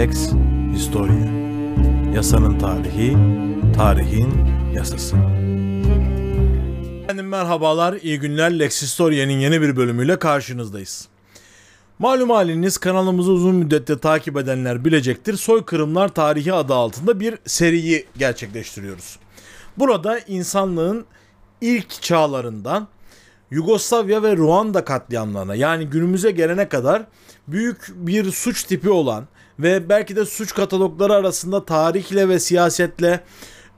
Lex Historia. Yasanın tarihi, tarihin yasası. Efendim merhabalar, iyi günler. Lex Historia'nın yeni bir bölümüyle karşınızdayız. Malum haliniz kanalımızı uzun müddette takip edenler bilecektir. Soykırımlar tarihi adı altında bir seriyi gerçekleştiriyoruz. Burada insanlığın ilk çağlarından Yugoslavya ve Ruanda katliamlarına yani günümüze gelene kadar büyük bir suç tipi olan ve belki de suç katalogları arasında tarihle ve siyasetle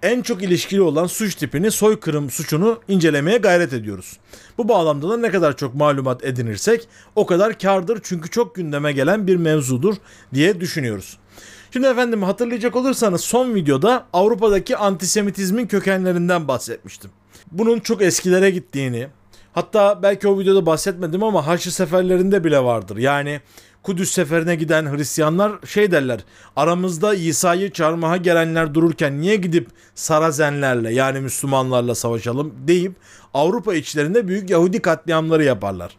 en çok ilişkili olan suç tipini soykırım suçunu incelemeye gayret ediyoruz. Bu bağlamda da ne kadar çok malumat edinirsek o kadar kardır çünkü çok gündeme gelen bir mevzudur diye düşünüyoruz. Şimdi efendim hatırlayacak olursanız son videoda Avrupa'daki antisemitizmin kökenlerinden bahsetmiştim. Bunun çok eskilere gittiğini, hatta belki o videoda bahsetmedim ama Haçlı seferlerinde bile vardır. Yani Kudüs seferine giden Hristiyanlar şey derler. Aramızda İsa'yı çarmıha gelenler dururken niye gidip Sarazenlerle yani Müslümanlarla savaşalım deyip Avrupa içlerinde büyük Yahudi katliamları yaparlar.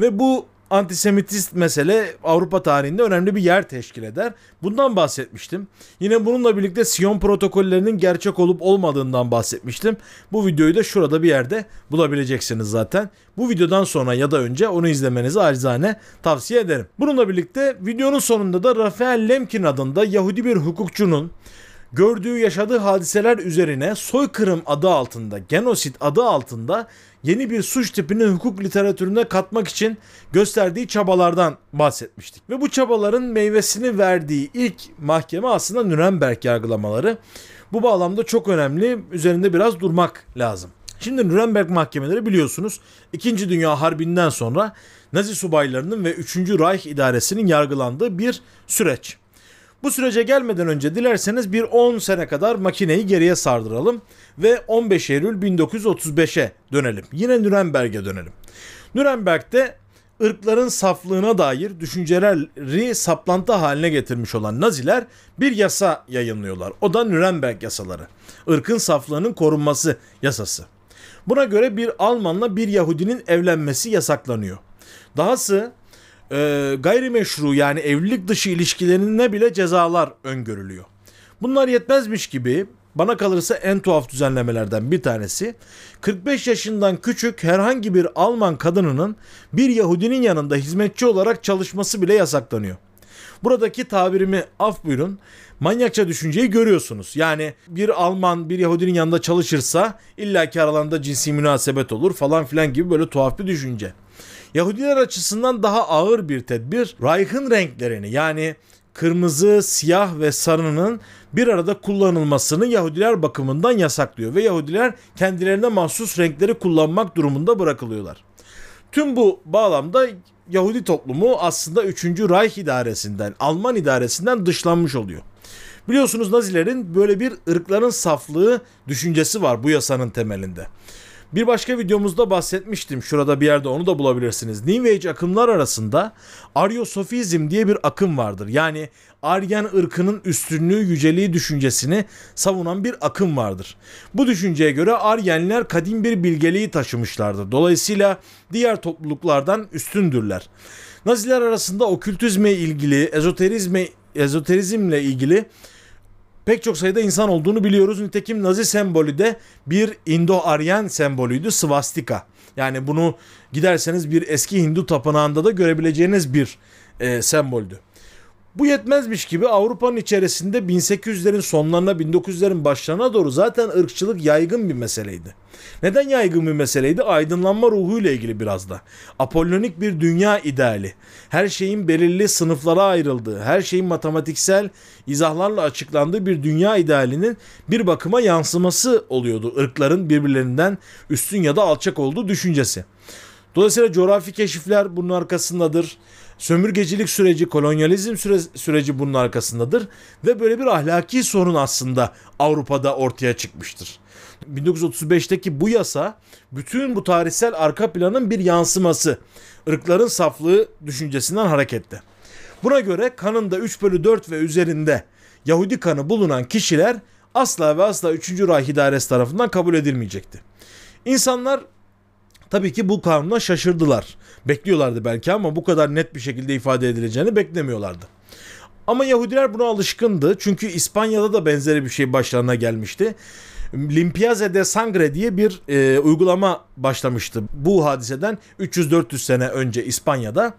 Ve bu antisemitist mesele Avrupa tarihinde önemli bir yer teşkil eder. Bundan bahsetmiştim. Yine bununla birlikte Sion protokollerinin gerçek olup olmadığından bahsetmiştim. Bu videoyu da şurada bir yerde bulabileceksiniz zaten. Bu videodan sonra ya da önce onu izlemenizi acizane tavsiye ederim. Bununla birlikte videonun sonunda da Rafael Lemkin adında Yahudi bir hukukçunun gördüğü yaşadığı hadiseler üzerine soykırım adı altında, genosit adı altında yeni bir suç tipini hukuk literatürüne katmak için gösterdiği çabalardan bahsetmiştik. Ve bu çabaların meyvesini verdiği ilk mahkeme aslında Nürnberg yargılamaları. Bu bağlamda çok önemli, üzerinde biraz durmak lazım. Şimdi Nürnberg mahkemeleri biliyorsunuz 2. Dünya Harbi'nden sonra Nazi subaylarının ve 3. Reich idaresinin yargılandığı bir süreç. Bu sürece gelmeden önce dilerseniz bir 10 sene kadar makineyi geriye sardıralım ve 15 Eylül 1935'e dönelim. Yine Nürnberg'e dönelim. Nürnberg'de ırkların saflığına dair düşünceleri saplantı haline getirmiş olan Naziler bir yasa yayınlıyorlar. O da Nürnberg yasaları. Irkın saflığının korunması yasası. Buna göre bir Almanla bir Yahudinin evlenmesi yasaklanıyor. Dahası e, gayrimeşru yani evlilik dışı ilişkilerine bile cezalar öngörülüyor. Bunlar yetmezmiş gibi bana kalırsa en tuhaf düzenlemelerden bir tanesi 45 yaşından küçük herhangi bir Alman kadınının bir Yahudinin yanında hizmetçi olarak çalışması bile yasaklanıyor. Buradaki tabirimi af buyurun. Manyakça düşünceyi görüyorsunuz. Yani bir Alman bir Yahudinin yanında çalışırsa illaki aralarında cinsi münasebet olur falan filan gibi böyle tuhaf bir düşünce. Yahudiler açısından daha ağır bir tedbir Reich'ın renklerini yani kırmızı, siyah ve sarının bir arada kullanılmasını Yahudiler bakımından yasaklıyor ve Yahudiler kendilerine mahsus renkleri kullanmak durumunda bırakılıyorlar. Tüm bu bağlamda Yahudi toplumu aslında 3. Reich idaresinden, Alman idaresinden dışlanmış oluyor. Biliyorsunuz Nazilerin böyle bir ırkların saflığı düşüncesi var bu yasanın temelinde. Bir başka videomuzda bahsetmiştim. Şurada bir yerde onu da bulabilirsiniz. New Age akımlar arasında Aryosofizm diye bir akım vardır. Yani Aryan ırkının üstünlüğü, yüceliği düşüncesini savunan bir akım vardır. Bu düşünceye göre Aryenler kadim bir bilgeliği taşımışlardır. Dolayısıyla diğer topluluklardan üstündürler. Naziler arasında okültizme ilgili, ezoterizme, ezoterizmle ilgili pek çok sayıda insan olduğunu biliyoruz. Nitekim Nazi sembolü de bir Indo-Aryan sembolüydü svastika. Yani bunu giderseniz bir eski Hindu tapınağında da görebileceğiniz bir e, semboldü. Bu yetmezmiş gibi Avrupa'nın içerisinde 1800'lerin sonlarına 1900'lerin başlarına doğru zaten ırkçılık yaygın bir meseleydi. Neden yaygın bir meseleydi? Aydınlanma ruhuyla ilgili biraz da. Apollonik bir dünya ideali. Her şeyin belirli sınıflara ayrıldığı, her şeyin matematiksel izahlarla açıklandığı bir dünya idealinin bir bakıma yansıması oluyordu. Irkların birbirlerinden üstün ya da alçak olduğu düşüncesi. Dolayısıyla coğrafi keşifler bunun arkasındadır. Sömürgecilik süreci, kolonyalizm süre, süreci bunun arkasındadır. Ve böyle bir ahlaki sorun aslında Avrupa'da ortaya çıkmıştır. 1935'teki bu yasa bütün bu tarihsel arka planın bir yansıması. Irkların saflığı düşüncesinden hareketle. Buna göre kanında 3 bölü 4 ve üzerinde Yahudi kanı bulunan kişiler asla ve asla 3. Reich İdaresi tarafından kabul edilmeyecekti. İnsanlar tabii ki bu kanuna şaşırdılar. Bekliyorlardı belki ama bu kadar net bir şekilde ifade edileceğini beklemiyorlardı. Ama Yahudiler buna alışkındı. Çünkü İspanya'da da benzeri bir şey başlarına gelmişti. Limpiaze de Sangre diye bir e, uygulama başlamıştı bu hadiseden 300-400 sene önce İspanya'da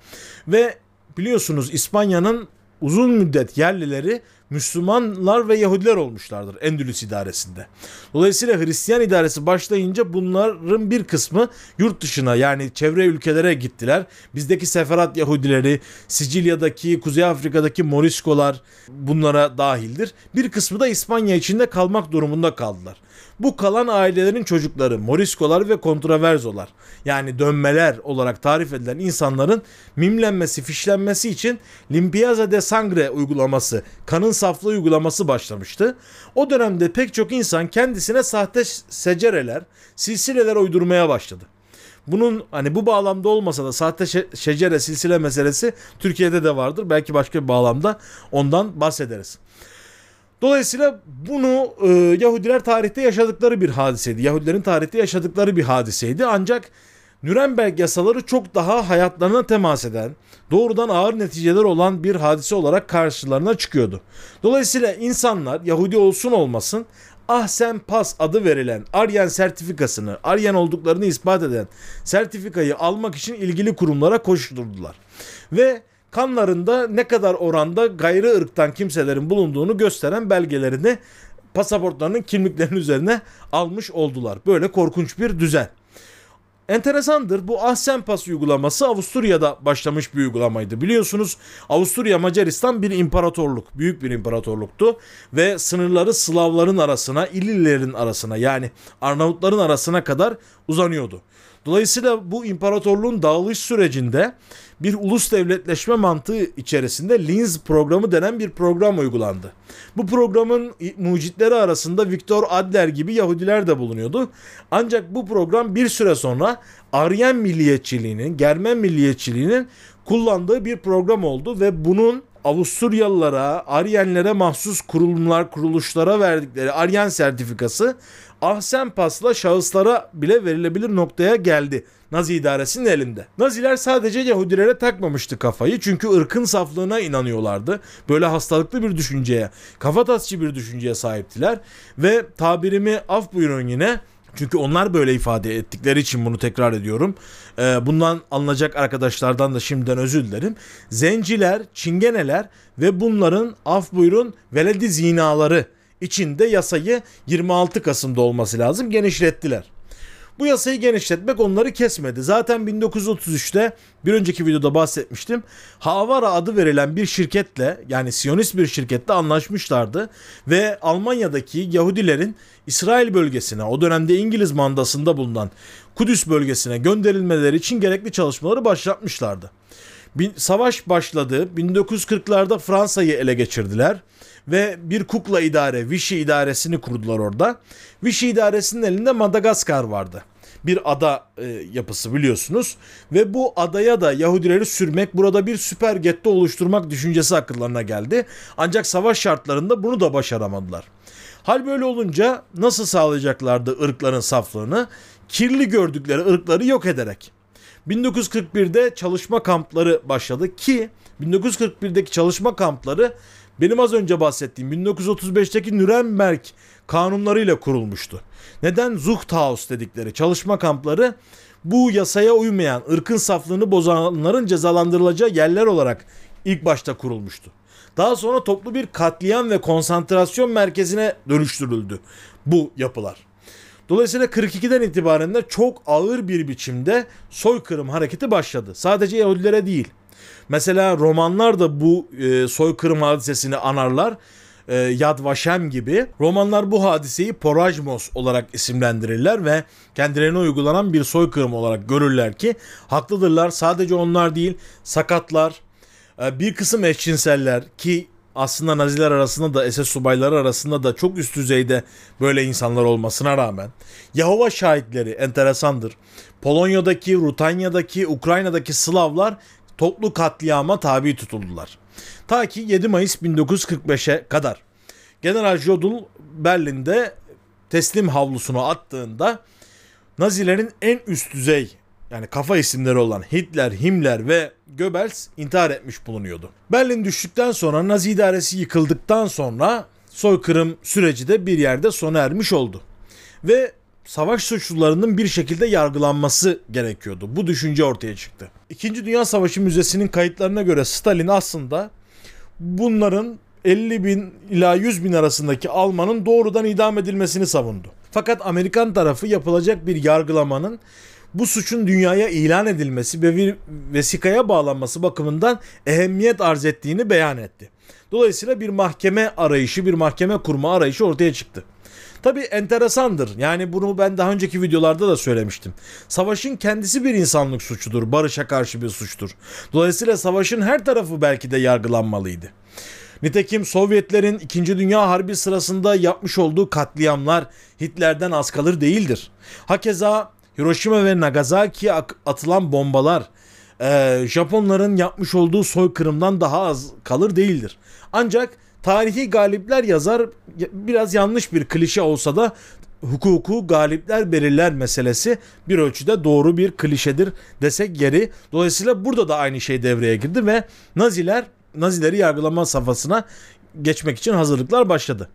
ve biliyorsunuz İspanya'nın uzun müddet yerlileri Müslümanlar ve Yahudiler olmuşlardır Endülüs idaresinde. Dolayısıyla Hristiyan idaresi başlayınca bunların bir kısmı yurt dışına yani çevre ülkelere gittiler. Bizdeki Seferat Yahudileri, Sicilya'daki, Kuzey Afrika'daki Moriskolar bunlara dahildir. Bir kısmı da İspanya içinde kalmak durumunda kaldılar. Bu kalan ailelerin çocukları Moriskolar ve Kontraverzolar yani dönmeler olarak tarif edilen insanların mimlenmesi, fişlenmesi için Limpiaza de Sangre uygulaması, kanın saflığı uygulaması başlamıştı. O dönemde pek çok insan kendisine sahte secereler, silsileler uydurmaya başladı. Bunun hani bu bağlamda olmasa da sahte şecere silsile meselesi Türkiye'de de vardır. Belki başka bir bağlamda ondan bahsederiz. Dolayısıyla bunu e, Yahudiler tarihte yaşadıkları bir hadiseydi. Yahudilerin tarihte yaşadıkları bir hadiseydi. Ancak Nürnberg yasaları çok daha hayatlarına temas eden, doğrudan ağır neticeler olan bir hadise olarak karşılarına çıkıyordu. Dolayısıyla insanlar Yahudi olsun olmasın Ahsen Pas adı verilen Aryen sertifikasını, Aryen olduklarını ispat eden sertifikayı almak için ilgili kurumlara koşturdular. Ve kanlarında ne kadar oranda gayrı ırktan kimselerin bulunduğunu gösteren belgelerini pasaportlarının kimliklerinin üzerine almış oldular. Böyle korkunç bir düzen. Enteresandır bu Ahsen Pas uygulaması Avusturya'da başlamış bir uygulamaydı. Biliyorsunuz Avusturya Macaristan bir imparatorluk, büyük bir imparatorluktu ve sınırları Slavların arasına, İllilerin arasına yani Arnavutların arasına kadar uzanıyordu. Dolayısıyla bu imparatorluğun dağılış sürecinde bir ulus devletleşme mantığı içerisinde Linz programı denen bir program uygulandı. Bu programın mucitleri arasında Viktor Adler gibi Yahudiler de bulunuyordu. Ancak bu program bir süre sonra Aryen milliyetçiliğinin, Germen milliyetçiliğinin kullandığı bir program oldu ve bunun Avusturyalılara, Aryenlere mahsus kurumlar, kuruluşlara verdikleri Aryen sertifikası Ahsen Pas'la şahıslara bile verilebilir noktaya geldi. Nazi idaresinin elinde. Naziler sadece Yahudilere takmamıştı kafayı çünkü ırkın saflığına inanıyorlardı. Böyle hastalıklı bir düşünceye, kafatasçı bir düşünceye sahiptiler ve tabirimi af buyurun yine çünkü onlar böyle ifade ettikleri için bunu tekrar ediyorum. Ee, bundan alınacak arkadaşlardan da şimdiden özür dilerim. Zenciler, çingeneler ve bunların af buyurun veledi zinaları içinde yasayı 26 Kasım'da olması lazım genişlettiler. Bu yasayı genişletmek onları kesmedi. Zaten 1933'te bir önceki videoda bahsetmiştim. Havara adı verilen bir şirketle yani Siyonist bir şirketle anlaşmışlardı ve Almanya'daki Yahudilerin İsrail bölgesine o dönemde İngiliz mandasında bulunan Kudüs bölgesine gönderilmeleri için gerekli çalışmaları başlatmışlardı. Savaş başladı. 1940'larda Fransa'yı ele geçirdiler ve bir kukla idare, Vichy idaresini kurdular orada. Vichy idaresinin elinde Madagaskar vardı. Bir ada e, yapısı biliyorsunuz ve bu adaya da Yahudileri sürmek, burada bir süper getto oluşturmak düşüncesi akıllarına geldi. Ancak savaş şartlarında bunu da başaramadılar. Hal böyle olunca nasıl sağlayacaklardı ırkların saflığını? Kirli gördükleri ırkları yok ederek. 1941'de çalışma kampları başladı ki 1941'deki çalışma kampları benim az önce bahsettiğim 1935'teki Nürnberg kanunlarıyla kurulmuştu. Neden Zuchthaus dedikleri çalışma kampları bu yasaya uymayan, ırkın saflığını bozanların cezalandırılacağı yerler olarak ilk başta kurulmuştu. Daha sonra toplu bir katliam ve konsantrasyon merkezine dönüştürüldü bu yapılar. Dolayısıyla 42'den itibaren de çok ağır bir biçimde soykırım hareketi başladı. Sadece Yahudilere değil. Mesela romanlar da bu e, soykırım hadisesini anarlar. E, Yad Vashem gibi. Romanlar bu hadiseyi Porajmos olarak isimlendirirler ve kendilerine uygulanan bir soykırım olarak görürler ki haklıdırlar. Sadece onlar değil sakatlar, e, bir kısım eşcinseller ki aslında Naziler arasında da SS subayları arasında da çok üst düzeyde böyle insanlar olmasına rağmen Yahova şahitleri enteresandır. Polonya'daki, Rutanya'daki, Ukrayna'daki Slavlar toplu katliama tabi tutuldular. Ta ki 7 Mayıs 1945'e kadar. General Jodl Berlin'de teslim havlusunu attığında Nazilerin en üst düzey yani kafa isimleri olan Hitler, Himmler ve Goebbels intihar etmiş bulunuyordu. Berlin düştükten sonra Nazi idaresi yıkıldıktan sonra soykırım süreci de bir yerde sona ermiş oldu. Ve savaş suçlularının bir şekilde yargılanması gerekiyordu. Bu düşünce ortaya çıktı. İkinci Dünya Savaşı Müzesi'nin kayıtlarına göre Stalin aslında bunların 50 bin ila 100 bin arasındaki Almanın doğrudan idam edilmesini savundu. Fakat Amerikan tarafı yapılacak bir yargılamanın bu suçun dünyaya ilan edilmesi ve bir vesikaya bağlanması bakımından ehemmiyet arz ettiğini beyan etti. Dolayısıyla bir mahkeme arayışı, bir mahkeme kurma arayışı ortaya çıktı. Tabi enteresandır. Yani bunu ben daha önceki videolarda da söylemiştim. Savaşın kendisi bir insanlık suçudur. Barışa karşı bir suçtur. Dolayısıyla savaşın her tarafı belki de yargılanmalıydı. Nitekim Sovyetlerin 2. Dünya Harbi sırasında yapmış olduğu katliamlar Hitler'den az kalır değildir. Hakeza Hiroşima ve Nagasaki'ye atılan bombalar Japonların yapmış olduğu soykırımdan daha az kalır değildir. Ancak tarihi galipler yazar biraz yanlış bir klişe olsa da hukuku galipler belirler meselesi bir ölçüde doğru bir klişedir desek geri. Dolayısıyla burada da aynı şey devreye girdi ve Naziler Nazileri yargılama safhasına geçmek için hazırlıklar başladı.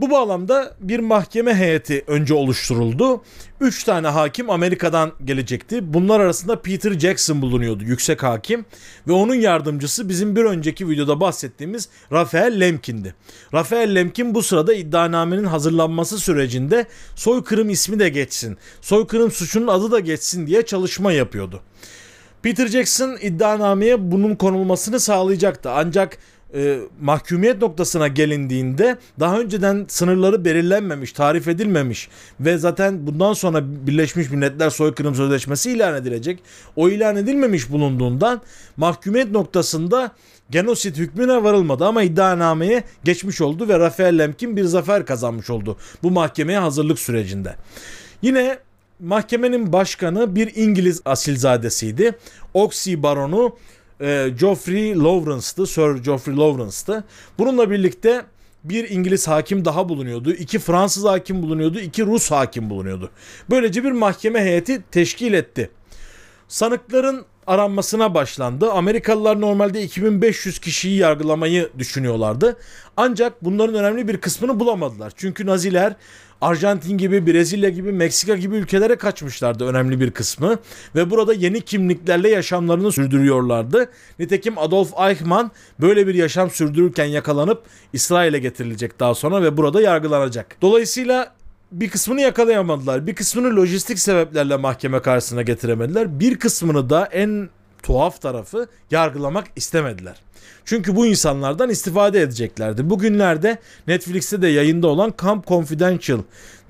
Bu bağlamda bir mahkeme heyeti önce oluşturuldu. Üç tane hakim Amerika'dan gelecekti. Bunlar arasında Peter Jackson bulunuyordu, yüksek hakim. Ve onun yardımcısı bizim bir önceki videoda bahsettiğimiz Rafael Lemkin'di. Rafael Lemkin bu sırada iddianamenin hazırlanması sürecinde soykırım ismi de geçsin, soykırım suçunun adı da geçsin diye çalışma yapıyordu. Peter Jackson iddianameye bunun konulmasını sağlayacaktı. Ancak e, mahkumiyet noktasına gelindiğinde daha önceden sınırları belirlenmemiş, tarif edilmemiş ve zaten bundan sonra Birleşmiş Milletler Soykırım Sözleşmesi ilan edilecek. O ilan edilmemiş bulunduğundan mahkumiyet noktasında genosit hükmüne varılmadı ama iddianameye geçmiş oldu ve Rafael Lemkin bir zafer kazanmış oldu bu mahkemeye hazırlık sürecinde. Yine mahkemenin başkanı bir İngiliz asilzadesiydi. Oxy baronu e, Geoffrey Lawrence'tı. Sir Geoffrey Lawrence'tı. Bununla birlikte bir İngiliz hakim daha bulunuyordu. iki Fransız hakim bulunuyordu. iki Rus hakim bulunuyordu. Böylece bir mahkeme heyeti teşkil etti. Sanıkların aranmasına başlandı. Amerikalılar normalde 2500 kişiyi yargılamayı düşünüyorlardı. Ancak bunların önemli bir kısmını bulamadılar. Çünkü Naziler Arjantin gibi, Brezilya gibi, Meksika gibi ülkelere kaçmışlardı önemli bir kısmı ve burada yeni kimliklerle yaşamlarını sürdürüyorlardı. Nitekim Adolf Eichmann böyle bir yaşam sürdürürken yakalanıp İsrail'e getirilecek daha sonra ve burada yargılanacak. Dolayısıyla bir kısmını yakalayamadılar. Bir kısmını lojistik sebeplerle mahkeme karşısına getiremediler. Bir kısmını da en tuhaf tarafı yargılamak istemediler. Çünkü bu insanlardan istifade edeceklerdi. Bugünlerde Netflix'te de yayında olan Camp Confidential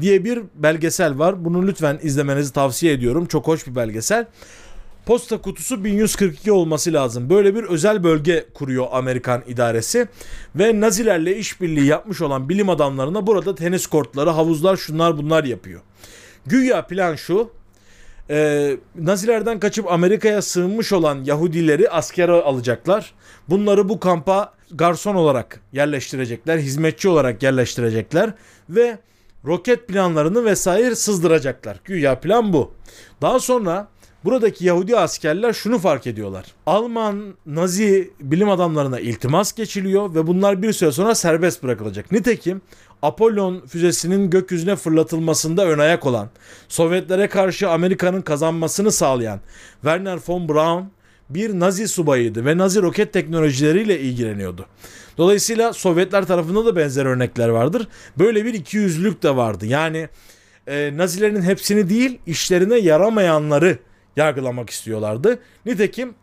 diye bir belgesel var. Bunu lütfen izlemenizi tavsiye ediyorum. Çok hoş bir belgesel. Posta kutusu 1142 olması lazım. Böyle bir özel bölge kuruyor Amerikan idaresi ve Nazilerle işbirliği yapmış olan bilim adamlarına burada tenis kortları, havuzlar, şunlar bunlar yapıyor. Güya plan şu e, Nazilerden kaçıp Amerika'ya sığınmış olan Yahudileri askere alacaklar. Bunları bu kampa garson olarak yerleştirecekler, hizmetçi olarak yerleştirecekler ve roket planlarını vesaire sızdıracaklar. Güya plan bu. Daha sonra buradaki Yahudi askerler şunu fark ediyorlar. Alman Nazi bilim adamlarına iltimas geçiliyor ve bunlar bir süre sonra serbest bırakılacak. Nitekim Apollon füzesinin gökyüzüne fırlatılmasında ön ayak olan, Sovyetlere karşı Amerika'nın kazanmasını sağlayan Werner von Braun bir Nazi subayıydı ve Nazi roket teknolojileriyle ilgileniyordu. Dolayısıyla Sovyetler tarafında da benzer örnekler vardır. Böyle bir ikiyüzlülük de vardı. Yani e, Nazilerin hepsini değil işlerine yaramayanları yargılamak istiyorlardı. Nitekim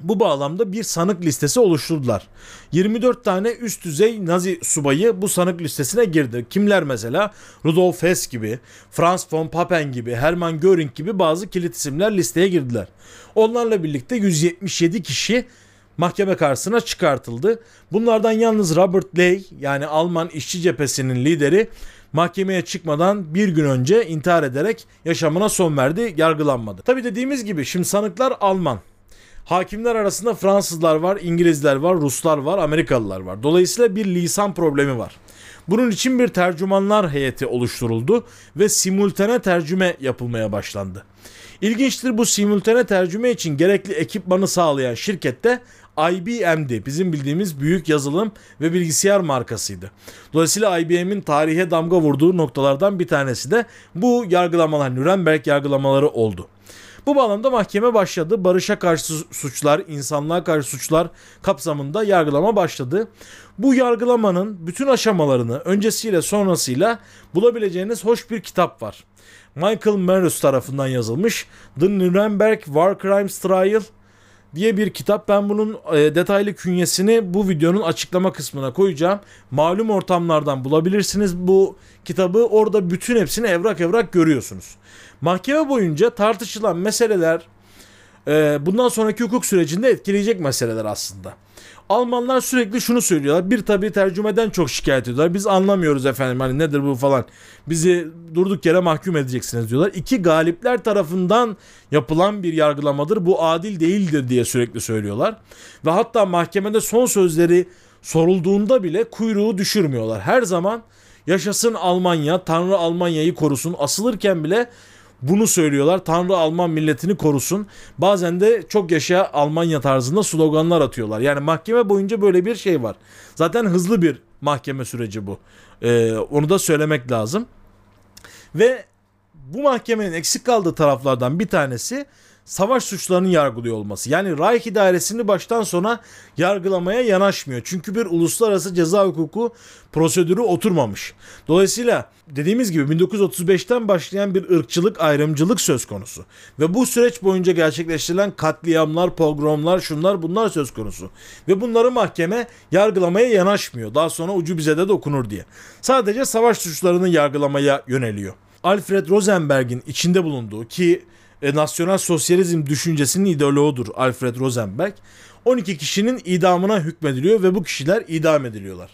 bu bağlamda bir sanık listesi oluşturdular. 24 tane üst düzey Nazi subayı bu sanık listesine girdi. Kimler mesela? Rudolf Hess gibi, Franz von Papen gibi, Hermann Göring gibi bazı kilit isimler listeye girdiler. Onlarla birlikte 177 kişi mahkeme karşısına çıkartıldı. Bunlardan yalnız Robert Ley yani Alman işçi cephesinin lideri mahkemeye çıkmadan bir gün önce intihar ederek yaşamına son verdi, yargılanmadı. Tabi dediğimiz gibi şimdi sanıklar Alman. Hakimler arasında Fransızlar var, İngilizler var, Ruslar var, Amerikalılar var. Dolayısıyla bir lisan problemi var. Bunun için bir tercümanlar heyeti oluşturuldu ve simultane tercüme yapılmaya başlandı. İlginçtir bu simultane tercüme için gerekli ekipmanı sağlayan şirkette IBM'di. Bizim bildiğimiz büyük yazılım ve bilgisayar markasıydı. Dolayısıyla IBM'in tarihe damga vurduğu noktalardan bir tanesi de bu yargılamalar, Nürnberg yargılamaları oldu. Bu bağlamda mahkeme başladı. Barışa karşı suçlar, insanlığa karşı suçlar kapsamında yargılama başladı. Bu yargılamanın bütün aşamalarını öncesiyle sonrasıyla bulabileceğiniz hoş bir kitap var. Michael Merus tarafından yazılmış The Nuremberg War Crimes Trial diye bir kitap. Ben bunun e, detaylı künyesini bu videonun açıklama kısmına koyacağım. Malum ortamlardan bulabilirsiniz bu kitabı. Orada bütün hepsini evrak evrak görüyorsunuz. Mahkeme boyunca tartışılan meseleler e, bundan sonraki hukuk sürecinde etkileyecek meseleler aslında. Almanlar sürekli şunu söylüyorlar. Bir tabi tercümeden çok şikayet ediyorlar. Biz anlamıyoruz efendim hani nedir bu falan. Bizi durduk yere mahkum edeceksiniz diyorlar. İki galipler tarafından yapılan bir yargılamadır. Bu adil değildir diye sürekli söylüyorlar. Ve hatta mahkemede son sözleri sorulduğunda bile kuyruğu düşürmüyorlar. Her zaman yaşasın Almanya, Tanrı Almanya'yı korusun. Asılırken bile bunu söylüyorlar. Tanrı Alman milletini korusun. Bazen de çok yaşa Almanya tarzında sloganlar atıyorlar. Yani mahkeme boyunca böyle bir şey var. Zaten hızlı bir mahkeme süreci bu. Ee, onu da söylemek lazım. Ve bu mahkemenin eksik kaldığı taraflardan bir tanesi savaş suçlarının yargılıyor olması. Yani Reich idaresini baştan sona yargılamaya yanaşmıyor. Çünkü bir uluslararası ceza hukuku prosedürü oturmamış. Dolayısıyla dediğimiz gibi 1935'ten başlayan bir ırkçılık, ayrımcılık söz konusu. Ve bu süreç boyunca gerçekleştirilen katliamlar, pogromlar, şunlar bunlar söz konusu. Ve bunları mahkeme yargılamaya yanaşmıyor. Daha sonra ucu bize de dokunur diye. Sadece savaş suçlarını yargılamaya yöneliyor. Alfred Rosenberg'in içinde bulunduğu ki e, nasyonel sosyalizm düşüncesinin ideoloğudur Alfred Rosenberg. 12 kişinin idamına hükmediliyor ve bu kişiler idam ediliyorlar.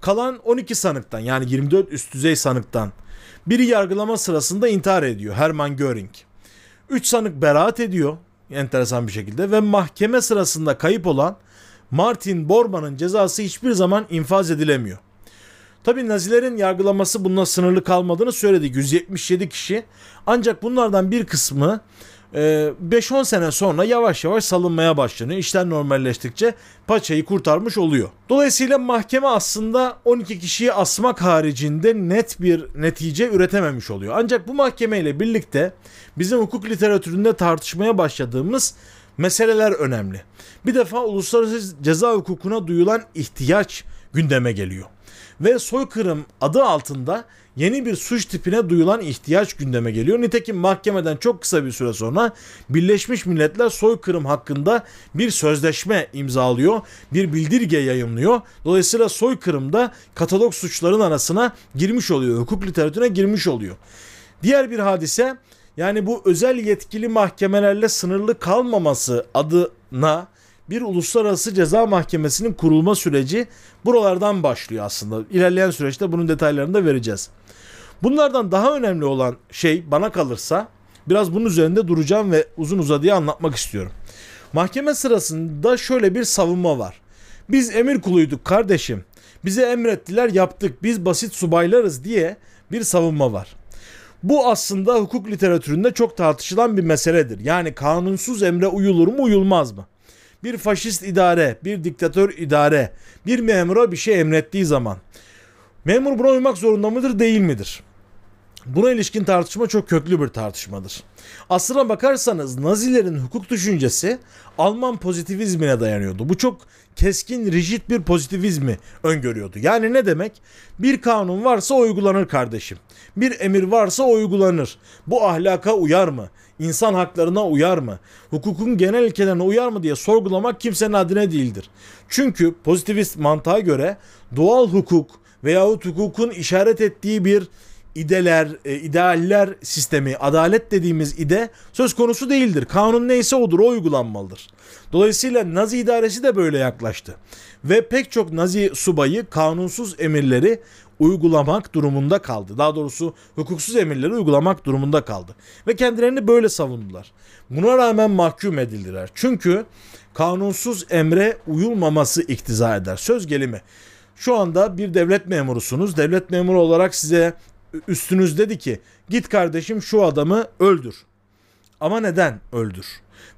Kalan 12 sanıktan yani 24 üst düzey sanıktan biri yargılama sırasında intihar ediyor Hermann Göring. 3 sanık beraat ediyor enteresan bir şekilde ve mahkeme sırasında kayıp olan Martin Bormann'ın cezası hiçbir zaman infaz edilemiyor. Tabi Nazilerin yargılaması bununla sınırlı kalmadığını söyledi. 177 kişi. Ancak bunlardan bir kısmı 5-10 e, sene sonra yavaş yavaş salınmaya başlanıyor. İşler normalleştikçe paçayı kurtarmış oluyor. Dolayısıyla mahkeme aslında 12 kişiyi asmak haricinde net bir netice üretememiş oluyor. Ancak bu mahkemeyle birlikte bizim hukuk literatüründe tartışmaya başladığımız meseleler önemli. Bir defa uluslararası ceza hukukuna duyulan ihtiyaç gündeme geliyor ve soykırım adı altında yeni bir suç tipine duyulan ihtiyaç gündeme geliyor. Nitekim mahkemeden çok kısa bir süre sonra Birleşmiş Milletler soykırım hakkında bir sözleşme imzalıyor, bir bildirge yayınlıyor. Dolayısıyla soykırımda katalog suçların arasına girmiş oluyor, hukuk literatürüne girmiş oluyor. Diğer bir hadise yani bu özel yetkili mahkemelerle sınırlı kalmaması adına bir uluslararası ceza mahkemesinin kurulma süreci buralardan başlıyor aslında. İlerleyen süreçte bunun detaylarını da vereceğiz. Bunlardan daha önemli olan şey bana kalırsa biraz bunun üzerinde duracağım ve uzun uzadıya anlatmak istiyorum. Mahkeme sırasında şöyle bir savunma var. Biz emir kuluyduk kardeşim. Bize emrettiler yaptık. Biz basit subaylarız diye bir savunma var. Bu aslında hukuk literatüründe çok tartışılan bir meseledir. Yani kanunsuz emre uyulur mu uyulmaz mı? Bir faşist idare, bir diktatör idare bir memura bir şey emrettiği zaman memur buna uymak zorunda mıdır değil midir? Buna ilişkin tartışma çok köklü bir tartışmadır. Aslına bakarsanız Nazilerin hukuk düşüncesi Alman pozitivizmine dayanıyordu. Bu çok keskin, rigid bir pozitivizmi öngörüyordu. Yani ne demek? Bir kanun varsa uygulanır kardeşim. Bir emir varsa uygulanır. Bu ahlaka uyar mı? İnsan haklarına uyar mı? Hukukun genel ilkelerine uyar mı diye sorgulamak kimsenin adine değildir. Çünkü pozitivist mantığa göre doğal hukuk veyahut hukukun işaret ettiği bir ideler, e, idealler sistemi, adalet dediğimiz ide söz konusu değildir. Kanun neyse odur, o uygulanmalıdır. Dolayısıyla Nazi idaresi de böyle yaklaştı. Ve pek çok Nazi subayı kanunsuz emirleri uygulamak durumunda kaldı. Daha doğrusu hukuksuz emirleri uygulamak durumunda kaldı. Ve kendilerini böyle savundular. Buna rağmen mahkum edildiler. Çünkü kanunsuz emre uyulmaması iktiza eder. Söz gelimi. Şu anda bir devlet memurusunuz. Devlet memuru olarak size üstünüz dedi ki git kardeşim şu adamı öldür. Ama neden öldür?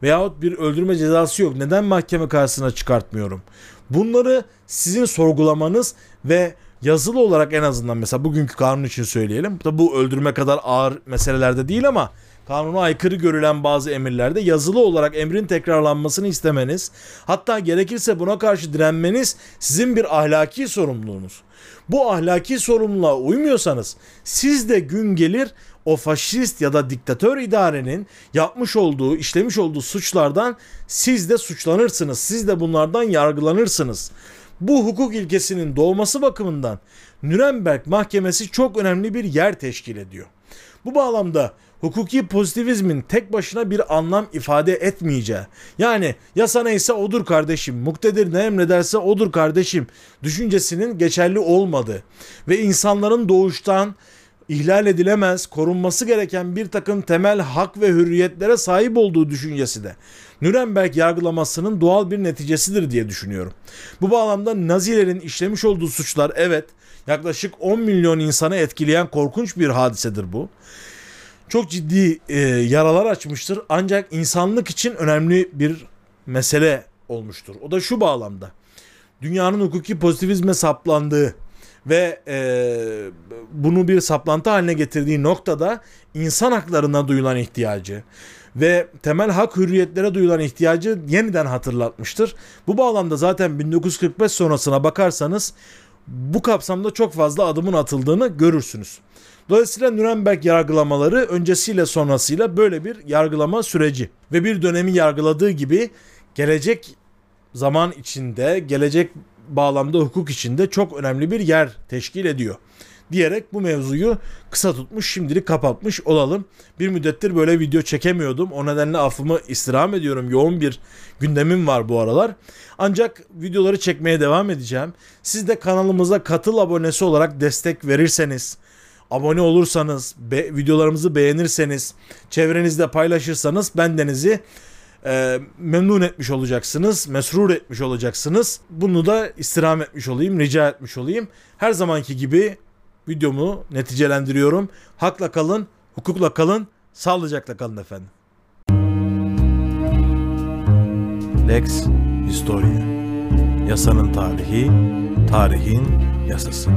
Veyahut bir öldürme cezası yok. Neden mahkeme karşısına çıkartmıyorum? Bunları sizin sorgulamanız ve yazılı olarak en azından mesela bugünkü kanun için söyleyelim. Tabi bu öldürme kadar ağır meselelerde değil ama kanuna aykırı görülen bazı emirlerde yazılı olarak emrin tekrarlanmasını istemeniz, hatta gerekirse buna karşı direnmeniz sizin bir ahlaki sorumluluğunuz. Bu ahlaki sorumluluğa uymuyorsanız siz de gün gelir o faşist ya da diktatör idarenin yapmış olduğu, işlemiş olduğu suçlardan siz de suçlanırsınız. Siz de bunlardan yargılanırsınız. Bu hukuk ilkesinin doğması bakımından Nürnberg Mahkemesi çok önemli bir yer teşkil ediyor. Bu bağlamda hukuki pozitivizmin tek başına bir anlam ifade etmeyeceği. Yani yasa neyse odur kardeşim, muktedir ne emrederse odur kardeşim düşüncesinin geçerli olmadığı ve insanların doğuştan ihlal edilemez, korunması gereken bir takım temel hak ve hürriyetlere sahip olduğu düşüncesi de Nürnberg yargılamasının doğal bir neticesidir diye düşünüyorum. Bu bağlamda Nazilerin işlemiş olduğu suçlar evet yaklaşık 10 milyon insanı etkileyen korkunç bir hadisedir bu. Çok ciddi e, yaralar açmıştır ancak insanlık için önemli bir mesele olmuştur. O da şu bağlamda. Dünyanın hukuki pozitivizme saplandığı ve e, bunu bir saplantı haline getirdiği noktada insan haklarına duyulan ihtiyacı ve temel hak hürriyetlere duyulan ihtiyacı yeniden hatırlatmıştır. Bu bağlamda zaten 1945 sonrasına bakarsanız bu kapsamda çok fazla adımın atıldığını görürsünüz. Dolayısıyla Nürnberg yargılamaları öncesiyle sonrasıyla böyle bir yargılama süreci ve bir dönemi yargıladığı gibi gelecek zaman içinde, gelecek bağlamda hukuk içinde çok önemli bir yer teşkil ediyor. Diyerek bu mevzuyu kısa tutmuş şimdilik kapatmış olalım. Bir müddettir böyle video çekemiyordum. O nedenle affımı istirham ediyorum. Yoğun bir gündemim var bu aralar. Ancak videoları çekmeye devam edeceğim. Siz de kanalımıza katıl abonesi olarak destek verirseniz, abone olursanız, be, videolarımızı beğenirseniz, çevrenizde paylaşırsanız bendenizi e, memnun etmiş olacaksınız, mesrur etmiş olacaksınız. Bunu da istirham etmiş olayım, rica etmiş olayım. Her zamanki gibi videomu neticelendiriyorum. Hakla kalın, hukukla kalın, sağlıcakla kalın efendim. Lex Historia Yasanın tarihi, tarihin yasası.